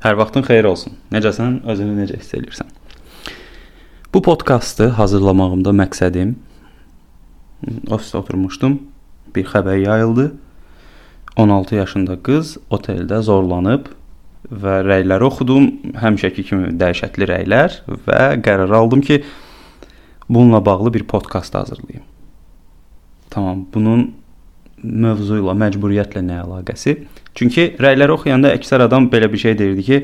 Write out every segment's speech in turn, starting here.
Hər vaxtın xeyir olsun. Necəsən? Özünü necə hiss edirsən? Bu podkastı hazırlamağımda məqsədim ofisdə oturmuşdum. Bir xəbər yayıldı. 16 yaşında qız oteldə zorlanıb və rəyləri oxudum. Həmişəki kimi dəhşətli rəylər və qərar aldım ki, bununla bağlı bir podkast hazırlayım. Tamam, bunun mövzu ilə, məcburiyyətlə nə əlaqəsi? Çünki rəyləri oxuyanda əksər adam belə bir şey deyirdi ki,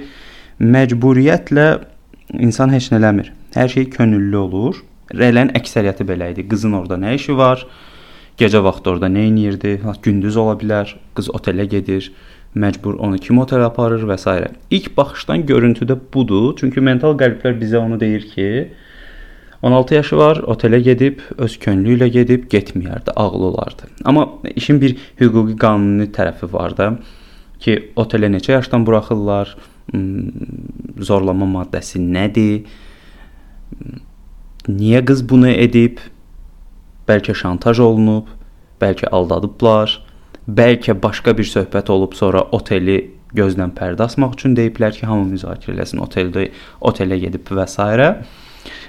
məcburiyyətlə insan heç nə eləmir. Hər şey könüllü olur. Rəylərin əksəriyyəti belə idi. Qızın orada nə işi var? Gecə vaxtı orada nə edirdi? Gündüz ola bilər. Qız otelə gedir. Məcbur onu kim otelə aparır və s. İlk baxışdan görüntüdə budur. Çünki mental qəlblər bizə onu deyir ki, 16 yaşı var, otelə gedib, öz könlü ilə gedib, getməyərdi, ağlı olardı. Amma işin bir hüquqi qanuni tərəfi var da ki, otelə neçə yaşdan buraxırlar, hmm, zorlama maddəsi nədir? Niyə qız bunu edib? Bəlkə şantaj olunub, bəlkə aldadıblar, bəlkə başqa bir söhbət olub, sonra oteli gözdən pərdə asmaq üçün deyiblər ki, hamı müzakirə eləsin, oteldə otelə gedib və s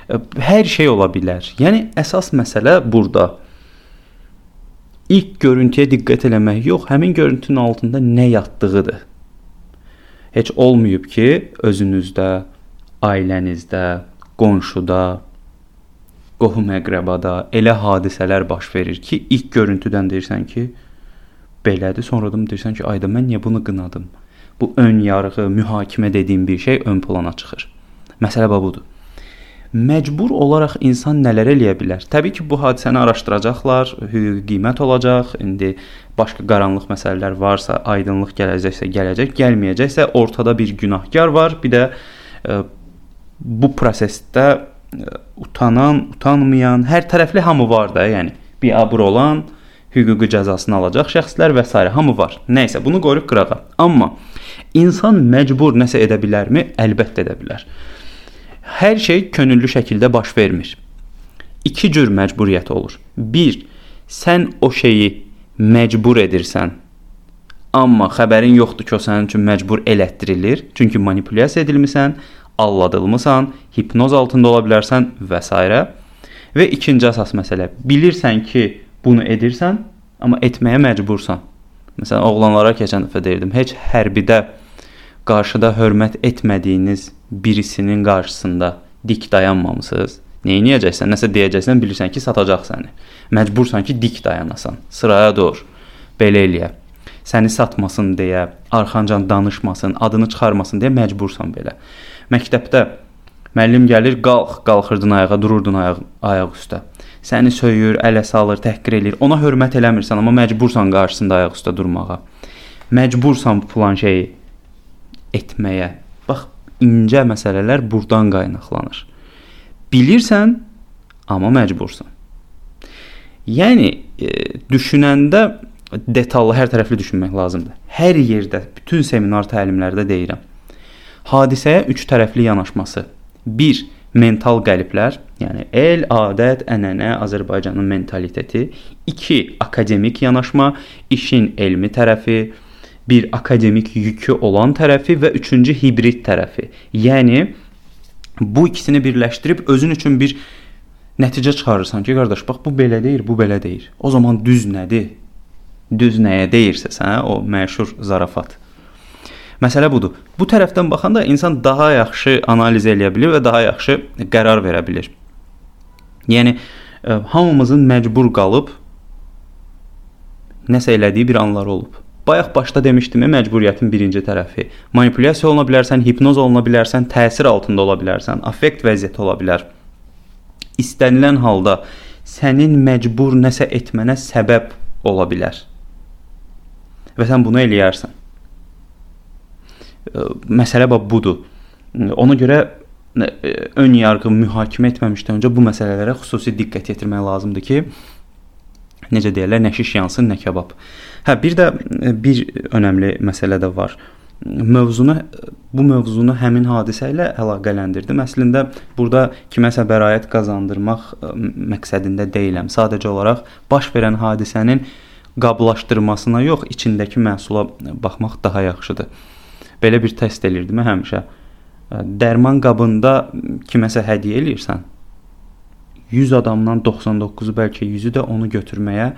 hər şey ola bilər. Yəni əsas məsələ burada. İlk görüntüyə diqqət eləmək yox, həmin görüntünün altında nə yatdığıdır. Heç olmayıb ki, özünüzdə, ailənizdə, qonşuda, qohum-əqrəbada elə hadisələr baş verir ki, ilk görüntüdən deyirsən ki, belədir, sonradan deyirsən ki, ayda mən niyə bunu qınadım? Bu ön yarğı, mühakimə dediyim bir şey ön plana çıxır. Məsələ budur məcbur olaraq insan nələr eləyə bilər? Təbii ki, bu hadisəni araşdıracaqlar, hüquqi qiymət olacaq. İndi başqa qaranlıq məsələlər varsa, aydınlıq gələcəksə, gələcək, gəlməyəcəksə, ortada bir günahkar var. Bir də e, bu prosesdə e, utanan, utanmayan, hər tərəfli hamı var da, yəni biabır olan hüquqi cəzasını alacaq şəxslər və s. hamı var. Nəysə, bunu qoyuruq qırağa. Amma insan məcbur nəsə edə bilərmi? Əlbəttə edə bilər. Hər şey könüllü şəkildə baş vermir. İki cür məcburiyyət olur. 1. Sən o şeyi məcbur edirsən. Amma xəbərin yoxdur ki, o sənin üçün məcbur elətdirilir. Çünki manipulyasiya edilmisən, aldadılmısan, hipnoz altında ola bilərsən və s. Və ikinci əsas məsələ, bilirsən ki, bunu edirsən, amma etməyə məcbursan. Məsələn, oğlanlara keçən dəfə deyirdim, heç hərbidə qarşıda hörmət etmədiyiniz birisinin qarşısında dik dayanmamısınız. Nə edəcəksən? Nəsə deyəcəksən, bilirsən ki, satacaq səni. Məcbursan ki, dik dayanasan. Sıraya dur. Belə eləyə. Səni satmasın deyə, arxancan danışmasın, adını çıxarmasın deyə məcbursan belə. Məktəbdə müəllim gəlir, qalx, qalxırdın ayağa, dururdun ayaq ayaq üstə. Səni söyür, ələ salır, təhqir eləyir. Ona hörmət eləmirsən, amma məcbursan qarşısında ayaq üstə durmağa. Məcbursan bu plan şeyi etməyə. Bax, incə məsələlər burdan qaynaqlanır. Bilirsən, amma məcbursan. Yəni e, düşünəndə detallı, hər tərəfli düşünmək lazımdır. Hər yerdə, bütün seminar təlimlərdə deyirəm. Hadisəyə üç tərəfli yanaşması. 1. Mental qəliblər, yəni el, adət, ənənə, Azərbaycanın mentaliteti. 2. Akademik yanaşma, işin elmi tərəfi, bir akademik yükü olan tərəfi və üçüncü hibrid tərəfi. Yəni bu ikisini birləşdirib özün üçün bir nəticə çıxarırsan ki, qardaş, bax bu belə deyir, bu belə deyir. O zaman düz nədir? Düz nəyə deyirsə sən, o məşhur zarafat. Məsələ budur. Bu tərəfdən baxanda insan daha yaxşı analiz eləyə bilir və daha yaxşı qərar verə bilir. Yəni e, hamımızın məcbur qalıb nəsə elədiyi bir anlar olub. Bayaq başda demişdim, məcburiyyətin birinci tərəfi. Manipulyasiya oluna bilərsən, hipnoz oluna bilərsən, təsir altında ola bilərsən, affekt vəziyyəti ola bilər. İstənilən halda sənin məcbur nəsə etmənə səbəb ola bilər. Və sən bunu eləyərsən. Məsələ bax budur. Ona görə ön yarğı mühakimə etməmişdən öncə bu məsələlərə xüsusi diqqət yetirmək lazımdır ki, necə deyirlər, nə şiş yansın, nə kabab. Hə, bir də e, bir önəmli məsələ də var. Mövzunu bu mövzunu həmin hadisə ilə əlaqələndirdim. Əslində burada kiməsə bəraət qazandırmaq e, məqsədində deyiləm. Sadəcə olaraq baş verən hadisənin qablaşdırmasına yox, içindəki məhsula baxmaq daha yaxşıdır. belə bir test elirdim həmişə. Dərman qabında kiməsə hədiyyə eləyirsən. 100 adamdan 99-u bəlkə 100-ü də onu götürməyə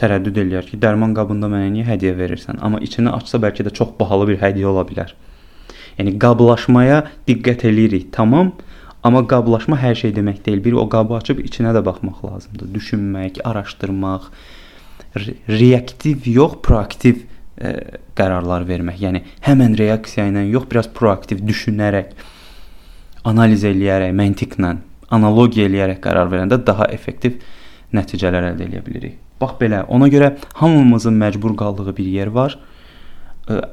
tərəddüd eləyər ki, dərman qabında mənə niyə hədiyyə verirsən? Amma içini açsa bəlkə də çox bahalı bir hədiyyə ola bilər. Yəni qablaşmaya diqqət eləyirik, tamam, amma qablaşma hər şey demək deyil. Bir o qabı açıb içinə də baxmaq lazımdır. Düşünmək, araşdırmaq, reaktiv yox, proaktiv ə, e, qərarlar vermək. Yəni həmin reaksiya ilə yox, biraz proaktiv düşünərək, analiz eləyərək, məntiqlə, analogiya eləyərək qərar verəndə daha effektiv nəticələr əldə edə bilirik. Bax belə. Ona görə hamımızın məcbur qaldığı bir yer var.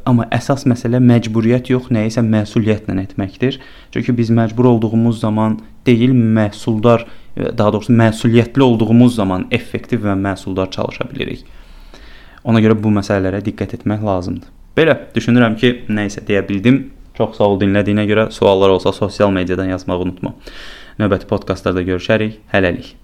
Amma əsas məsələ məcburiyyət yox, nəyisə məsuliyyətlə etməkdir. Çünki biz məcbur olduğumuz zaman deyil, məhsuldar, daha doğrusu məsuliyyətli olduğumuz zaman effektiv və məhsuldar çalışa bilirik. Ona görə bu məsələlərə diqqət etmək lazımdır. Belə düşünürəm ki, nə isə deyə bildim. Çox sağ ol dinlədiyinə görə. Suallar olsa sosial mediadan yazmağı unutma. Növbəti podkastlarda görüşərik. Hələlik.